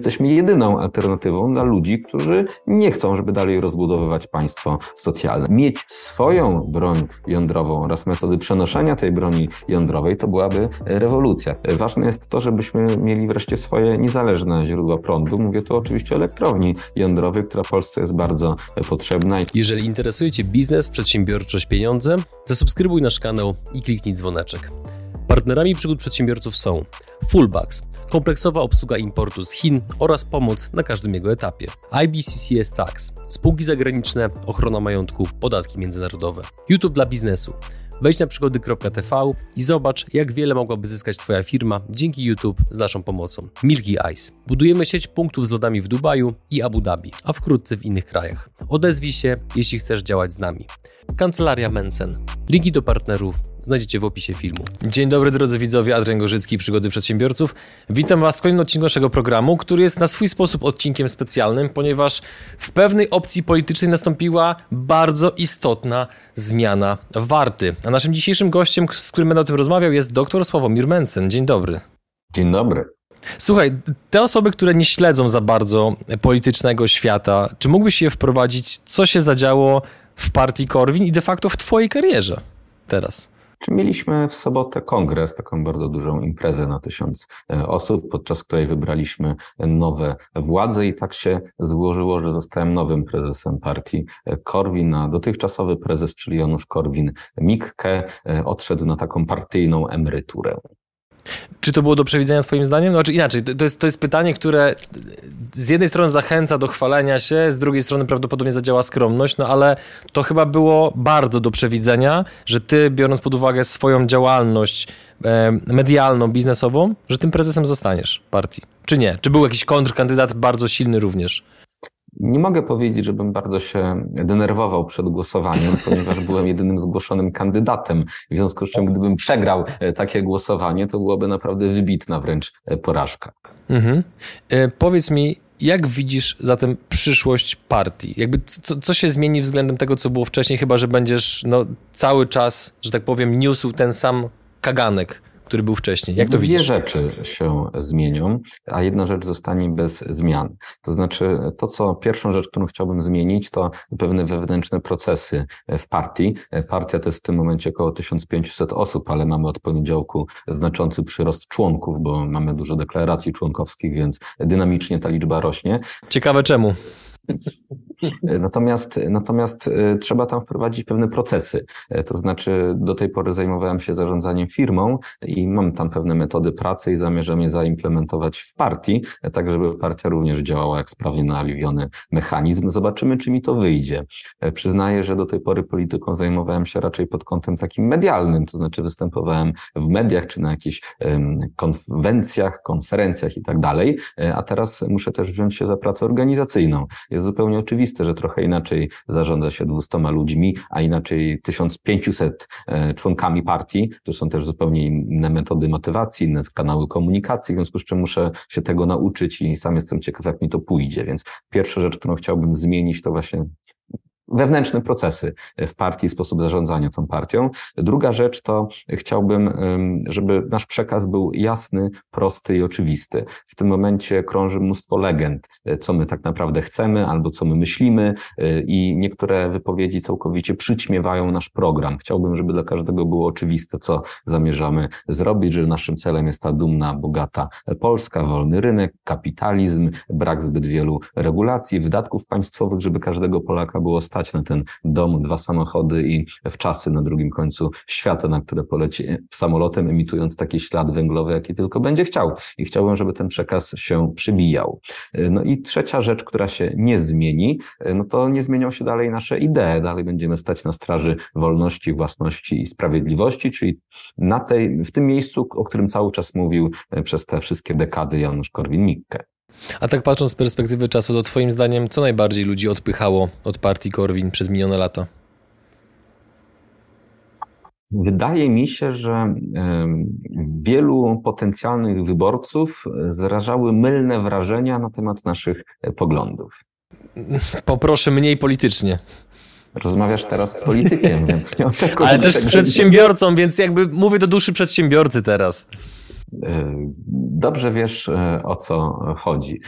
jesteśmy jedyną alternatywą dla ludzi, którzy nie chcą, żeby dalej rozbudowywać państwo socjalne. Mieć swoją broń jądrową oraz metody przenoszenia tej broni jądrowej to byłaby rewolucja. Ważne jest to, żebyśmy mieli wreszcie swoje niezależne źródła prądu. Mówię tu oczywiście o elektrowni jądrowej, która Polsce jest bardzo potrzebna. Jeżeli interesuje Cię biznes, przedsiębiorczość, pieniądze, zasubskrybuj nasz kanał i kliknij dzwoneczek. Partnerami przygód przedsiębiorców są Fullbacks, kompleksowa obsługa importu z Chin oraz pomoc na każdym jego etapie. IBCCS Tax, spółki zagraniczne, ochrona majątku, podatki międzynarodowe. YouTube dla biznesu. Wejdź na przygody.tv i zobacz, jak wiele mogłaby zyskać Twoja firma dzięki YouTube z naszą pomocą. Milky Ice. Budujemy sieć punktów z lodami w Dubaju i Abu Dhabi, a wkrótce w innych krajach. Odezwij się, jeśli chcesz działać z nami. Kancelaria Mensen. Linki do partnerów znajdziecie w opisie filmu. Dzień dobry drodzy widzowie, Adrian Gorzycki, Przygody Przedsiębiorców. Witam Was w kolejnym odcinku naszego programu, który jest na swój sposób odcinkiem specjalnym, ponieważ w pewnej opcji politycznej nastąpiła bardzo istotna zmiana warty. A naszym dzisiejszym gościem, z którym będę o tym rozmawiał, jest dr Sławomir Mensen. Dzień dobry. Dzień dobry. Słuchaj, te osoby, które nie śledzą za bardzo politycznego świata, czy mógłbyś je wprowadzić, co się zadziało w partii Korwin i de facto w Twojej karierze teraz? Mieliśmy w sobotę kongres, taką bardzo dużą imprezę na tysiąc e, osób, podczas której wybraliśmy nowe władze i tak się złożyło, że zostałem nowym prezesem partii e, Korwin, a dotychczasowy prezes, czyli Janusz Korwin-Mikke, e, odszedł na taką partyjną emeryturę. Czy to było do przewidzenia Twoim zdaniem? Znaczy inaczej, to jest, to jest pytanie, które z jednej strony zachęca do chwalenia się, z drugiej strony prawdopodobnie zadziała skromność, no ale to chyba było bardzo do przewidzenia, że Ty, biorąc pod uwagę swoją działalność medialną, biznesową, że tym prezesem zostaniesz partii. Czy nie? Czy był jakiś kontrkandydat bardzo silny również? Nie mogę powiedzieć, żebym bardzo się denerwował przed głosowaniem, ponieważ byłem jedynym zgłoszonym kandydatem. W związku z czym, gdybym przegrał e, takie głosowanie, to byłoby naprawdę wybitna wręcz e, porażka. Mhm. E, powiedz mi, jak widzisz zatem przyszłość partii? Jakby co, co, się zmieni względem tego, co było wcześniej, chyba że będziesz no, cały czas, że tak powiem, niósł ten sam kaganek który był wcześniej. Jak to Dwie widzisz? rzeczy się zmienią, a jedna rzecz zostanie bez zmian. To znaczy, to co pierwszą rzecz, którą chciałbym zmienić, to pewne wewnętrzne procesy w partii. Partia to jest w tym momencie około 1500 osób, ale mamy od poniedziałku znaczący przyrost członków, bo mamy dużo deklaracji członkowskich, więc dynamicznie ta liczba rośnie. Ciekawe czemu? Natomiast, natomiast e, trzeba tam wprowadzić pewne procesy. E, to znaczy, do tej pory zajmowałem się zarządzaniem firmą i mam tam pewne metody pracy i zamierzam je zaimplementować w partii, e, tak żeby partia również działała jak sprawnie naoliwiony mechanizm. Zobaczymy, czy mi to wyjdzie. Przyznaję, że do tej pory polityką zajmowałem się raczej pod kątem takim medialnym, to znaczy występowałem w mediach czy na jakichś konwencjach, konferencjach i tak dalej, a teraz muszę też wziąć się za pracę organizacyjną. Jest zupełnie oczywiste, oczywiste, że trochę inaczej zarządza się 200 ludźmi, a inaczej 1500 e, członkami partii. To są też zupełnie inne metody motywacji, inne kanały komunikacji, w związku z czym muszę się tego nauczyć i sam jestem ciekaw, jak mi to pójdzie. Więc pierwsza rzecz, którą chciałbym zmienić, to właśnie wewnętrzne procesy w partii, sposób zarządzania tą partią. Druga rzecz to chciałbym, żeby nasz przekaz był jasny, prosty i oczywisty. W tym momencie krąży mnóstwo legend, co my tak naprawdę chcemy albo co my myślimy y, i niektóre wypowiedzi całkowicie przyćmiewają nasz program. Chciałbym, żeby dla każdego było oczywiste, co zamierzamy zrobić, że naszym celem jest ta dumna, bogata Polska, wolny rynek, kapitalizm, brak zbyt wielu regulacji, wydatków państwowych, żeby każdego Polaka było stać stać na ten dom, dwa samochody i w czasy na drugim końcu świata, na które poleci samolotem, emitując taki ślad węglowy, jaki tylko będzie chciał. I chciałbym, żeby ten przekaz się przybijał. No i trzecia rzecz, która się nie zmieni, no to nie zmienią się dalej nasze idee. Dalej będziemy stać na straży wolności, własności i sprawiedliwości, czyli na tej, w tym miejscu, o którym cały czas mówił przez te wszystkie dekady Janusz Korwin-Mikke. A tak patrząc z perspektywy czasu, to Twoim zdaniem, co najbardziej ludzi odpychało od partii Korwin przez minione lata? Wydaje mi się, że wielu potencjalnych wyborców zrażały mylne wrażenia na temat naszych poglądów. Poproszę mniej politycznie. Rozmawiasz teraz z politykiem, więc nie Ale też z przedsiębiorcą, więc jakby mówię do duszy przedsiębiorcy teraz. Dobrze wiesz, o co chodzi.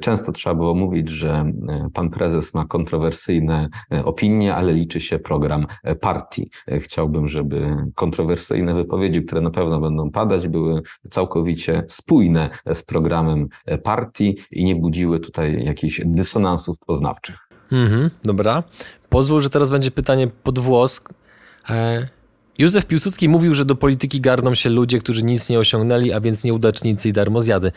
Często trzeba było mówić, że pan prezes ma kontrowersyjne opinie, ale liczy się program partii. Chciałbym, żeby kontrowersyjne wypowiedzi, które na pewno będą padać, były całkowicie spójne z programem partii i nie budziły tutaj jakichś dysonansów poznawczych. Mhm, dobra. Pozwól, że teraz będzie pytanie pod włos. E, Józef Piłsudski mówił, że do polityki garną się ludzie, którzy nic nie osiągnęli, a więc nieudacznicy i darmozjady.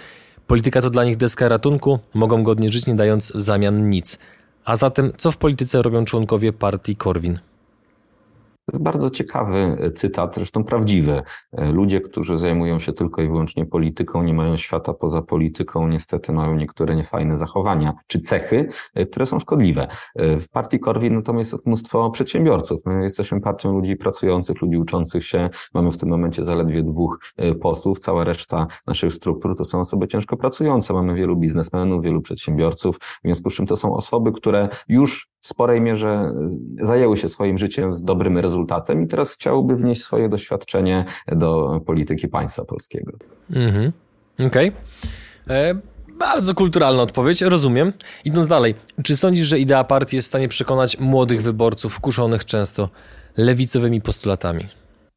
Polityka to dla nich deska ratunku, mogą godnie żyć, nie dając w zamian nic. A zatem, co w polityce robią członkowie partii Korwin? To jest bardzo ciekawy e, cytat, zresztą prawdziwy. E, ludzie, którzy zajmują się tylko i wyłącznie polityką, nie mają świata poza polityką, niestety mają niektóre niefajne zachowania czy cechy, e, które są szkodliwe. W partii Korwin natomiast jest mnóstwo przedsiębiorców. My jesteśmy partią ludzi pracujących, ludzi uczących się. Mamy w tym momencie zaledwie dwóch posłów. Cała reszta naszych struktur to są osoby ciężko pracujące. Mamy wielu biznesmenów, wielu przedsiębiorców. W związku z czym to są osoby, które już w sporej mierze zajęły się swoim życiem z dobrym rezultatem i teraz chciałby wnieść swoje doświadczenie do polityki państwa polskiego. Mhm. Okej. Okay. E, bardzo kulturalna odpowiedź, rozumiem. Idąc dalej, czy sądzisz, że idea partii jest w stanie przekonać młodych wyborców wkuszonych często lewicowymi postulatami?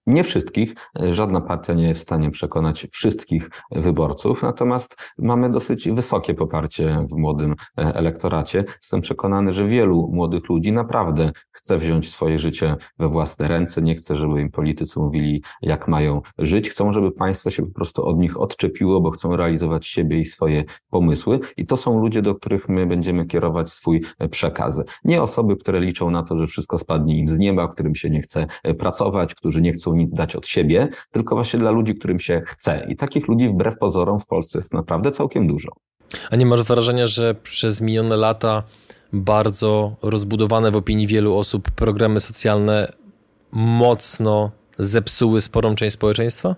Nie wszystkich, żadna partia nie jest w stanie przekonać wszystkich wyborców, natomiast mamy dosyć wysokie poparcie w młodym e, elektoracie. Jestem przekonany, że wielu młodych ludzi naprawdę chce wziąć swoje życie we własne ręce, nie chce, żeby im politycy mówili, jak mają żyć. Chcą, żeby państwo się po prostu od nich odczepiło, bo chcą realizować siebie i swoje pomysły. I to są ludzie, do których my będziemy kierować swój e, przekaz. Nie osoby, które liczą na to, że wszystko spadnie im z nieba, którym się nie chce e, pracować, którzy nie chcą nic dać od siebie, tylko właśnie dla ludzi, którym się chce. I takich ludzi wbrew pozorom w Polsce jest naprawdę całkiem dużo. A nie masz wrażenia, że przez minione lata bardzo rozbudowane w opinii wielu osób programy socjalne mocno zepsuły sporą część społeczeństwa?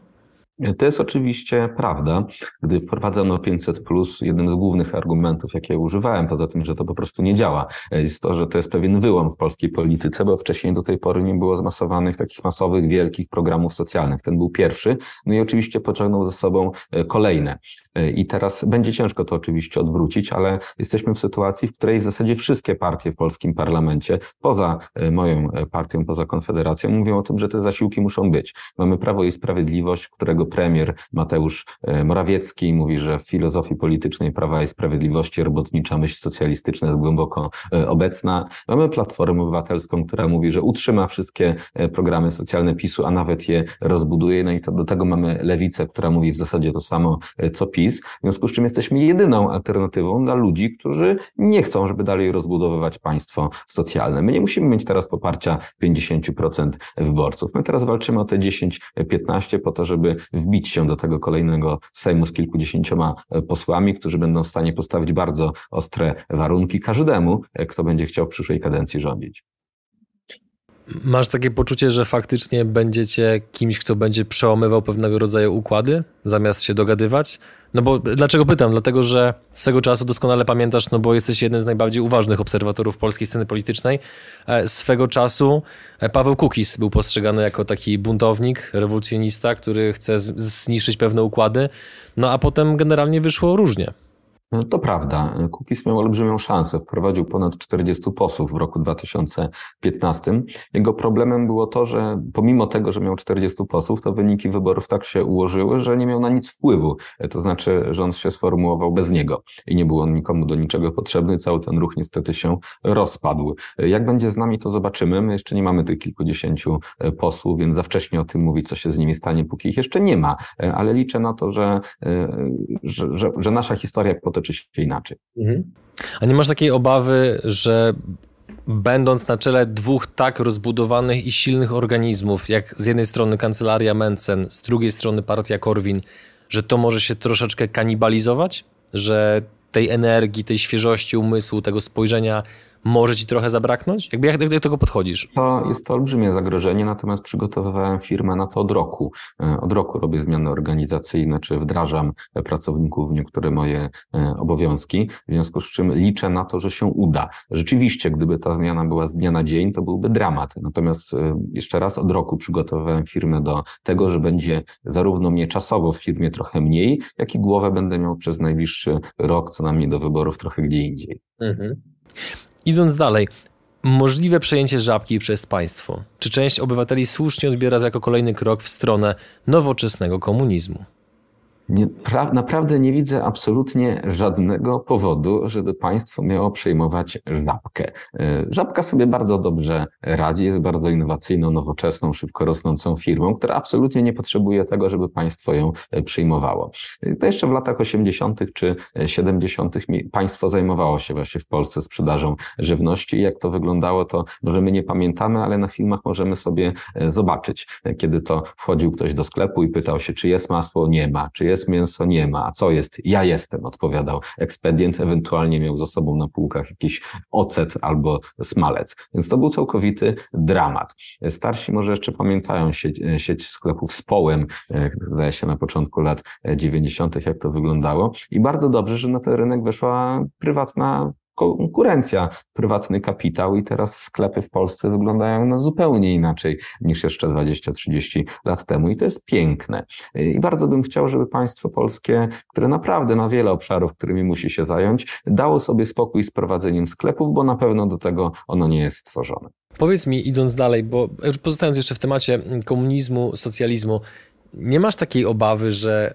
To jest oczywiście prawda. Gdy wprowadzono 500, jednym z głównych argumentów, jakie używałem, poza tym, że to po prostu nie działa, jest to, że to jest pewien wyłom w polskiej polityce, bo wcześniej do tej pory nie było zmasowanych takich masowych, wielkich programów socjalnych. Ten był pierwszy, no i oczywiście pociągnął ze sobą e, kolejne. E, I teraz będzie ciężko to oczywiście odwrócić, ale jesteśmy w sytuacji, w której w zasadzie wszystkie partie w polskim parlamencie, poza e, moją partią, poza Konfederacją, mówią o tym, że te zasiłki muszą być. Mamy Prawo i Sprawiedliwość, którego premier Mateusz e, Morawiecki mówi, że w filozofii politycznej Prawa i Sprawiedliwości robotnicza myśl socjalistyczna jest głęboko e, obecna. Mamy Platformę Obywatelską, która mówi, że utrzyma wszystkie e, programy socjalne PiSu, a nawet je rozbuduje. No i to, do tego mamy Lewicę, która mówi w zasadzie to samo, co PiS. W związku z czym jesteśmy jedyną alternatywą dla ludzi, którzy nie chcą, żeby dalej rozbudowywać państwo socjalne. My nie musimy mieć teraz poparcia 50% wyborców. My teraz walczymy o te 10-15 po to, żeby wbić się do tego kolejnego Sejmu z kilkudziesięcioma e, posłami, którzy będą w stanie postawić bardzo ostre warunki każdemu, e, kto będzie chciał w przyszłej kadencji rządzić. Masz takie poczucie, że faktycznie będziecie kimś, kto będzie przełamywał pewnego rodzaju układy, zamiast się dogadywać? No bo dlaczego pytam? Dlatego, że swego czasu doskonale pamiętasz, no bo jesteś jednym z najbardziej uważnych obserwatorów polskiej sceny politycznej. E, swego czasu e, Paweł Kukis był postrzegany jako taki buntownik, rewolucjonista, który chce zniszczyć pewne układy. No a potem generalnie wyszło różnie. No, to prawda. Kukiz miał olbrzymią szansę. Wprowadził ponad 40 posłów w roku 2015. Jego problemem było to, że pomimo tego, że miał 40 posłów, to wyniki wyborów tak się ułożyły, że nie miał na nic wpływu. To znaczy, on się sformułował bez niego i nie był on nikomu do niczego potrzebny. Cały ten ruch niestety się rozpadł. Jak będzie z nami, to zobaczymy. My jeszcze nie mamy tych kilkudziesięciu posłów, więc za wcześnie o tym mówić, co się z nimi stanie, póki ich jeszcze nie ma. Ale liczę na to, że, że, że, że nasza historia potem potoczy się inaczej. Mhm. A nie masz takiej obawy, że będąc na czele dwóch tak rozbudowanych i silnych organizmów, jak z jednej strony kancelaria Mencen, z drugiej strony partia Korwin, że to może się troszeczkę kanibalizować? Że tej energii, tej świeżości umysłu, tego spojrzenia może ci trochę zabraknąć? Jakby jak do tego podchodzisz? To jest to olbrzymie zagrożenie, natomiast przygotowywałem firmę na to od roku. E, od roku robię zmiany organizacyjne, czy wdrażam pracowników w niektóre moje e, obowiązki, w związku z czym liczę na to, że się uda. Rzeczywiście, gdyby ta zmiana była z dnia na dzień, to byłby dramat. Natomiast e, jeszcze raz od roku przygotowywałem firmę do tego, że będzie zarówno mnie czasowo w firmie trochę mniej, jak i głowę będę miał przez najbliższy rok, co najmniej do wyborów trochę gdzie indziej. Mhm. Idąc dalej, możliwe przejęcie żabki przez państwo. Czy część obywateli słusznie odbiera to jako kolejny krok w stronę nowoczesnego komunizmu? Nie, pra, naprawdę nie widzę absolutnie żadnego powodu, żeby państwo miało przejmować żabkę. E, żabka sobie bardzo dobrze radzi, jest bardzo innowacyjną, nowoczesną, szybko rosnącą firmą, która absolutnie nie potrzebuje tego, żeby państwo ją e, przyjmowało. E, to jeszcze w latach 80. czy 70. państwo zajmowało się właśnie w Polsce sprzedażą żywności jak to wyglądało, to może my nie pamiętamy, ale na filmach możemy sobie zobaczyć, kiedy to wchodził ktoś do sklepu i pytał się, czy jest masło, nie ma, czy jest jest mięso, nie ma. A co jest? Ja jestem, odpowiadał ekspedient. Ewentualnie miał ze sobą na półkach jakiś ocet albo smalec. Więc to był całkowity dramat. Starsi może jeszcze pamiętają sieć, sieć sklepów z połem, e, zdaje się na początku lat 90., jak to wyglądało. I bardzo dobrze, że na ten rynek weszła prywatna konkurencja, prywatny kapitał i teraz sklepy w Polsce wyglądają no zupełnie inaczej niż jeszcze 20-30 lat temu i to jest piękne. I bardzo bym chciał, żeby państwo polskie, które naprawdę ma wiele obszarów, którymi musi się zająć, dało sobie spokój z prowadzeniem sklepów, bo na pewno do tego ono nie jest stworzone. Powiedz mi, idąc dalej, bo pozostając jeszcze w temacie komunizmu, socjalizmu, nie masz takiej obawy, że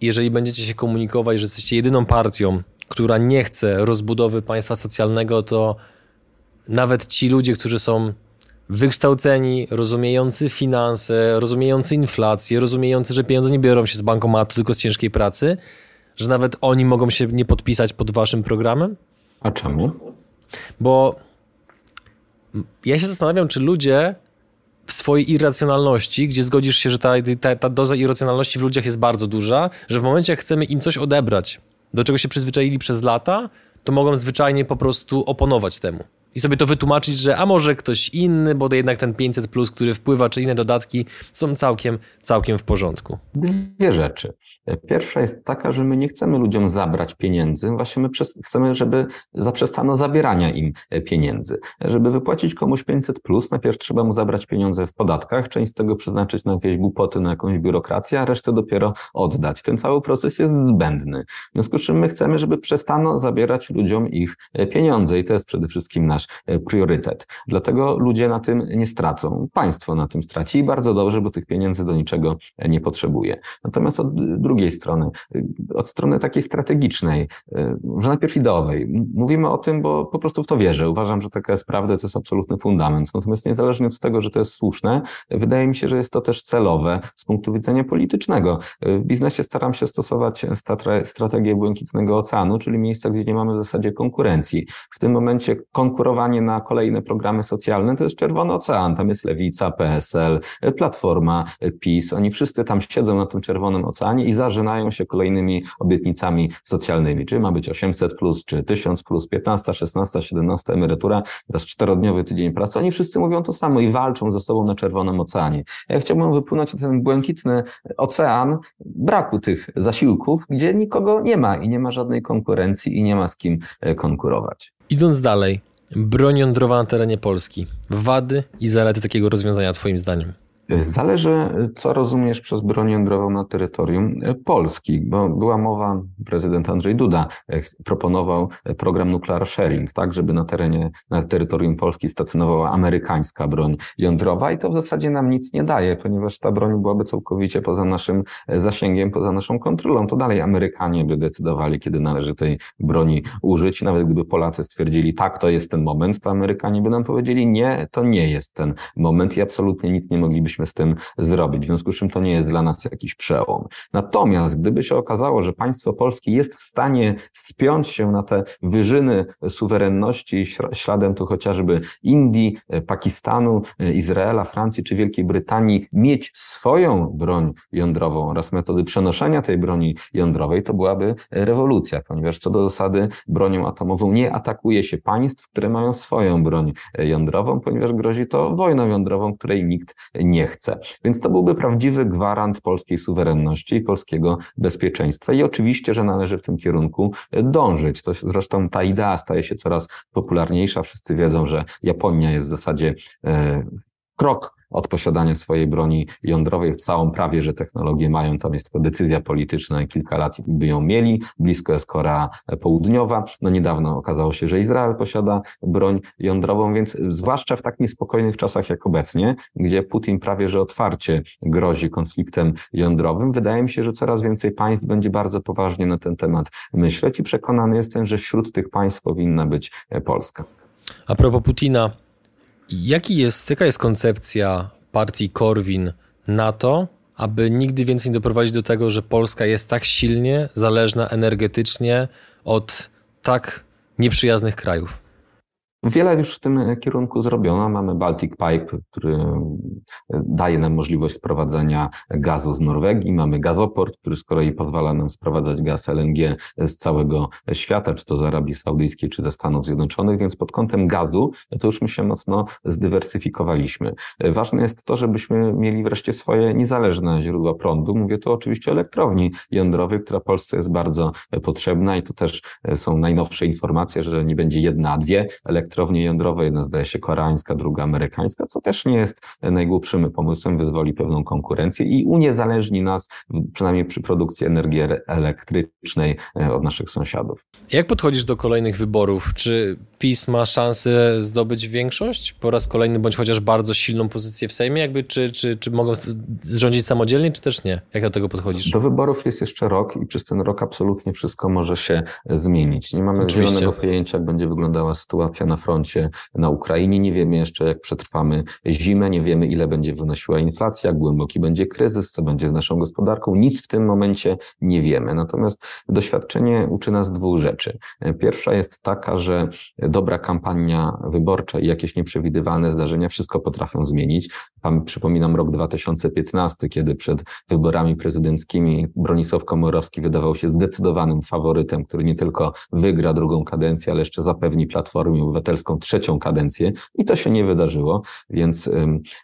jeżeli będziecie się komunikować, że jesteście jedyną partią, która nie chce rozbudowy państwa socjalnego, to nawet ci ludzie, którzy są wykształceni, rozumiejący finanse, rozumiejący inflację, rozumiejący, że pieniądze nie biorą się z bankomatu, tylko z ciężkiej pracy, że nawet oni mogą się nie podpisać pod waszym programem? A czemu? Bo ja się zastanawiam, czy ludzie w swojej irracjonalności, gdzie zgodzisz się, że ta, ta, ta doza irracjonalności w ludziach jest bardzo duża, że w momencie, jak chcemy im coś odebrać, do czego się przyzwyczaili przez lata, to mogą zwyczajnie po prostu oponować temu. I sobie to wytłumaczyć, że a może ktoś inny, bo jednak ten 500, plus, który wpływa, czy inne dodatki są całkiem, całkiem w porządku. Dwie rzeczy. Pierwsza jest taka, że my nie chcemy ludziom zabrać pieniędzy, właśnie my chcemy, żeby zaprzestano zabierania im pieniędzy. Żeby wypłacić komuś 500, plus, najpierw trzeba mu zabrać pieniądze w podatkach, część z tego przeznaczyć na jakieś głupoty, na jakąś biurokrację, a resztę dopiero oddać. Ten cały proces jest zbędny. W związku z czym my chcemy, żeby przestano zabierać ludziom ich pieniądze i to jest przede wszystkim nasz e, priorytet. Dlatego ludzie na tym nie stracą. Państwo na tym straci i bardzo dobrze, bo tych pieniędzy do niczego nie potrzebuje. Natomiast od drugiej strony, od strony takiej strategicznej, może najpierw ideowej. Mówimy o tym, bo po prostu w to wierzę. Uważam, że taka jest prawda, to jest absolutny fundament. Natomiast niezależnie od tego, że to jest słuszne, wydaje mi się, że jest to też celowe z punktu widzenia politycznego. W biznesie staram się stosować strategię błękitnego oceanu, czyli miejsca, gdzie nie mamy w zasadzie konkurencji. W tym momencie konkurowanie na kolejne programy socjalne to jest czerwony ocean. Tam jest Lewica, PSL, Platforma, PiS. Oni wszyscy tam siedzą na tym czerwonym oceanie i za zażynają się kolejnymi obietnicami socjalnymi. Czy ma być 800 plus, czy 1000 plus, 15, 16, 17 emerytura, teraz czterodniowy tydzień pracy. Oni wszyscy mówią to samo i walczą ze sobą na Czerwonym Oceanie. Ja chciałbym wypłynąć na ten błękitny ocean braku tych zasiłków, gdzie nikogo nie ma i nie ma żadnej konkurencji i nie ma z kim e, konkurować. Idąc dalej, broń jądrowa na terenie Polski. Wady i zalety takiego rozwiązania Twoim zdaniem? Zależy, co rozumiesz przez broń jądrową na terytorium Polski, bo była mowa, prezydent Andrzej Duda e, proponował program nuclear sharing, tak, żeby na terenie, na terytorium Polski stacjonowała amerykańska broń jądrowa i to w zasadzie nam nic nie daje, ponieważ ta broń byłaby całkowicie poza naszym zasięgiem, poza naszą kontrolą. To dalej Amerykanie by decydowali, kiedy należy tej broni użyć. Nawet gdyby Polacy stwierdzili, tak, to jest ten moment, to Amerykanie by nam powiedzieli, nie, to nie jest ten moment i absolutnie nic nie moglibyśmy moglibyśmy z tym zrobić. W związku z czym to nie jest dla nas jakiś przełom. Natomiast gdyby się okazało, że państwo polskie jest w stanie spiąć się na te wyżyny suwerenności, śladem tu chociażby Indii, Pakistanu, Izraela, Francji czy Wielkiej Brytanii, mieć swoją broń jądrową oraz metody przenoszenia tej broni jądrowej, to byłaby rewolucja, ponieważ co do zasady bronią atomową nie atakuje się państw, które mają swoją broń jądrową, ponieważ grozi to wojną jądrową, której nikt nie chce. Więc to byłby prawdziwy gwarant polskiej suwerenności i polskiego bezpieczeństwa. I oczywiście, że należy w tym kierunku dążyć. To zresztą ta idea staje się coraz popularniejsza. Wszyscy wiedzą, że Japonia jest w zasadzie e, krok od posiadania swojej broni jądrowej. Całą prawie, że technologię mają, tam jest to decyzja polityczna kilka lat by ją mieli. Blisko jest Korea Południowa. No niedawno okazało się, że Izrael posiada broń jądrową, więc zwłaszcza w tak niespokojnych czasach jak obecnie, gdzie Putin prawie, że otwarcie grozi konfliktem jądrowym, wydaje mi się, że coraz więcej państw będzie bardzo poważnie na ten temat myśleć i przekonany jestem, że wśród tych państw powinna być Polska. A propos Putina, Jaki jest, jaka jest koncepcja partii Korwin na to, aby nigdy więcej nie doprowadzić do tego, że Polska jest tak silnie zależna energetycznie od tak nieprzyjaznych krajów? Wiele już w tym kierunku zrobiono. Mamy Baltic Pipe, który e, daje nam możliwość sprowadzenia gazu z Norwegii. Mamy gazoport, który z kolei pozwala nam sprowadzać gaz LNG z całego świata, czy to z Arabii Saudyjskiej, czy ze Stanów Zjednoczonych, więc pod kątem gazu to już my się mocno zdywersyfikowaliśmy. Ważne jest to, żebyśmy mieli wreszcie swoje niezależne źródła prądu. Mówię tu oczywiście o elektrowni jądrowej, która Polsce jest bardzo potrzebna i to też są najnowsze informacje, że nie będzie jedna, a dwie elektrownie elektrownie jądrowe, jedna zdaje się koreańska, druga amerykańska, co też nie jest najgłupszym pomysłem, wyzwoli pewną konkurencję i uniezależni nas, przynajmniej przy produkcji energii elektrycznej e, od naszych sąsiadów. Jak podchodzisz do kolejnych wyborów? Czy PiS ma szansę zdobyć większość po raz kolejny, bądź chociaż bardzo silną pozycję w Sejmie? Jakby, czy, czy, czy mogą zrządzić samodzielnie, czy też nie? Jak do tego podchodzisz? Do wyborów jest jeszcze rok i przez ten rok absolutnie wszystko może się zmienić. Nie mamy Oczywiście. zielonego pojęcia, jak będzie wyglądała sytuacja na froncie na Ukrainie. Nie wiemy jeszcze, jak przetrwamy zimę, nie wiemy, ile będzie wynosiła inflacja, głęboki będzie kryzys, co będzie z naszą gospodarką. Nic w tym momencie nie wiemy. Natomiast doświadczenie uczy nas dwóch rzeczy. Pierwsza jest taka, że dobra kampania wyborcza i jakieś nieprzewidywalne zdarzenia wszystko potrafią zmienić. Przypominam rok 2015, kiedy przed wyborami prezydenckimi Bronisław Komorowski wydawał się zdecydowanym faworytem, który nie tylko wygra drugą kadencję, ale jeszcze zapewni Platformie Obywatelskiej Obywatelską trzecią kadencję i to się nie wydarzyło, więc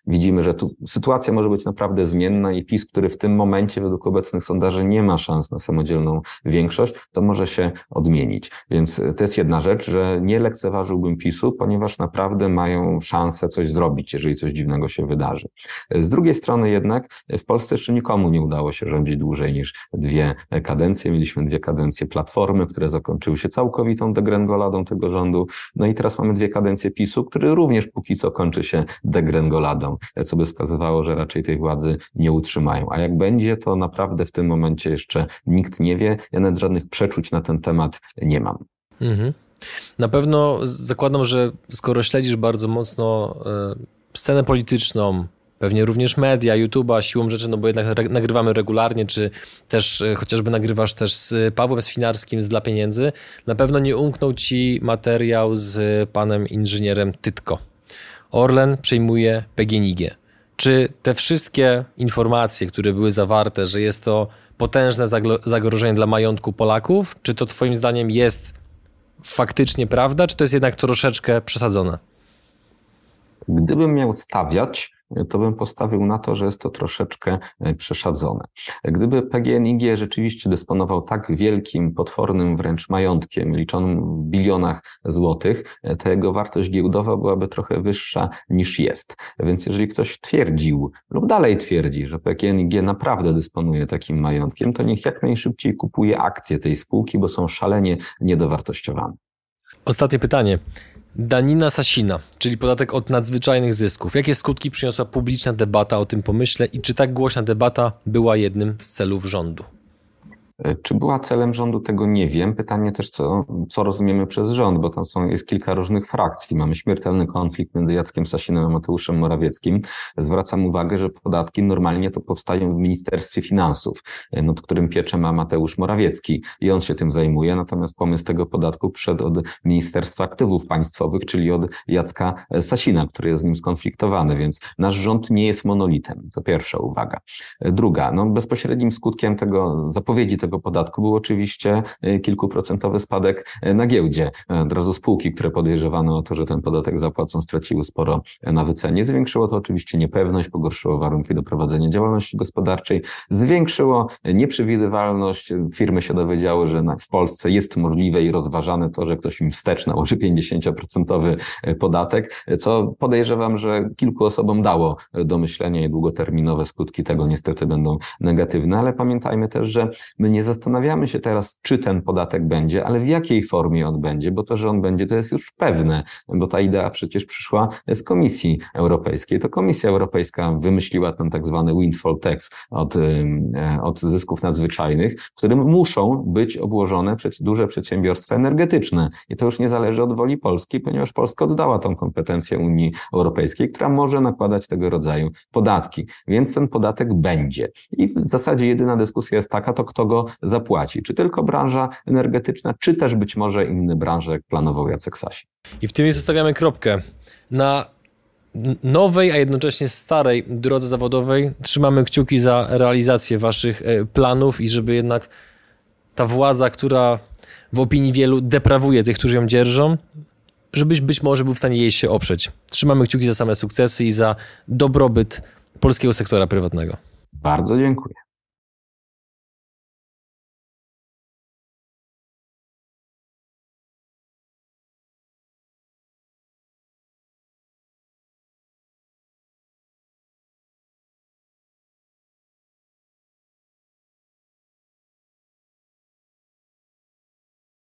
widzimy, że tu sytuacja może być naprawdę zmienna i PiS, który w tym momencie według obecnych sondaży nie ma szans na samodzielną większość, to może się odmienić. Więc y, to jest jedna rzecz, że nie lekceważyłbym PiSu, ponieważ naprawdę mają szansę coś zrobić, jeżeli coś dziwnego się wydarzy. Z drugiej strony jednak w Polsce jeszcze nikomu nie udało się rządzić dłużej niż dwie kadencje. Mieliśmy dwie kadencje Platformy, które zakończyły się całkowitą degrengoladą tego rządu. No i teraz mamy dwie kadencje PiSu, który również póki co kończy się degrengoladą, co by wskazywało, że raczej tej władzy nie utrzymają. A jak będzie, to naprawdę w tym momencie jeszcze nikt nie wie. Ja nawet żadnych przeczuć na ten temat nie mam. Mhm. Na pewno zakładam, że skoro śledzisz bardzo mocno e, scenę polityczną, pewnie również media, YouTube'a, siłą rzeczy, no bo jednak nagrywamy regularnie, czy też e, chociażby nagrywasz też z Pawłem Swinarskim z Dla Pieniędzy, na pewno nie umknął ci materiał z panem inżynierem Tytko. Orlen przejmuje PGNiG. Czy te wszystkie informacje, które były zawarte, że jest to potężne zagrożenie dla majątku Polaków, czy to twoim zdaniem jest faktycznie prawda, czy to jest jednak troszeczkę przesadzone? Gdybym miał stawiać, to bym postawił na to, że jest to troszeczkę e, przeszadzone. Gdyby PGNiG rzeczywiście dysponował tak wielkim, potwornym wręcz majątkiem, liczonym w bilionach złotych, e, to jego wartość giełdowa byłaby trochę wyższa niż jest. Więc jeżeli ktoś twierdził lub dalej twierdzi, że PGNiG naprawdę dysponuje takim majątkiem, to niech jak najszybciej kupuje akcje tej spółki, bo są szalenie niedowartościowane. Ostatnie pytanie. Danina Sasina, czyli podatek od nadzwyczajnych zysków. Jakie skutki przyniosła publiczna debata o tym pomyśle i czy tak głośna debata była jednym z celów rządu? Czy była celem rządu, tego nie wiem. Pytanie też, co, co rozumiemy przez rząd, bo tam są, jest kilka różnych frakcji. Mamy śmiertelny konflikt między Jackiem Sasinem a Mateuszem Morawieckim. Zwracam uwagę, że podatki normalnie to powstają w Ministerstwie Finansów, nad którym pieczę ma Mateusz Morawiecki i on się tym zajmuje. Natomiast pomysł tego podatku przyszedł od Ministerstwa Aktywów Państwowych, czyli od Jacka Sasina, który jest z nim skonfliktowany, więc nasz rząd nie jest monolitem. To pierwsza uwaga. Druga, no bezpośrednim skutkiem tego zapowiedzi tego podatku był oczywiście e, kilkuprocentowy spadek e, na giełdzie. E, od razu spółki, które podejrzewano o to, że ten podatek zapłacą, straciły sporo na wycenie. Zwiększyło to oczywiście niepewność, pogorszyło warunki do prowadzenia działalności gospodarczej, zwiększyło nieprzewidywalność. Firmy się dowiedziały, że w Polsce jest możliwe i rozważane to, że ktoś im wstecz nałoży 50% podatek, co podejrzewam, że kilku osobom dało do myślenia i długoterminowe skutki tego niestety będą negatywne, ale pamiętajmy też, że my nie zastanawiamy się teraz, czy ten podatek będzie, ale w jakiej formie on będzie, bo to, że on będzie, to jest już pewne, bo ta idea przecież przyszła z Komisji Europejskiej. To Komisja Europejska wymyśliła ten tak zwany windfall tax od, od zysków nadzwyczajnych, którym muszą być obłożone duże przedsiębiorstwa energetyczne. I to już nie zależy od woli Polski, ponieważ Polska oddała tą kompetencję Unii Europejskiej, która może nakładać tego rodzaju podatki. Więc ten podatek będzie. I w zasadzie jedyna dyskusja jest taka, to kto go zapłaci. Czy tylko branża energetyczna, czy też być może inne branże, jak planował Jacek Sasi. I w tym miejscu stawiamy kropkę. Na nowej, a jednocześnie starej drodze zawodowej trzymamy kciuki za realizację waszych e, planów i żeby jednak ta władza, która w opinii wielu deprawuje tych, którzy ją dzierżą, żebyś być może był w stanie jej się oprzeć. Trzymamy kciuki za same sukcesy i za dobrobyt polskiego sektora prywatnego. Bardzo dziękuję.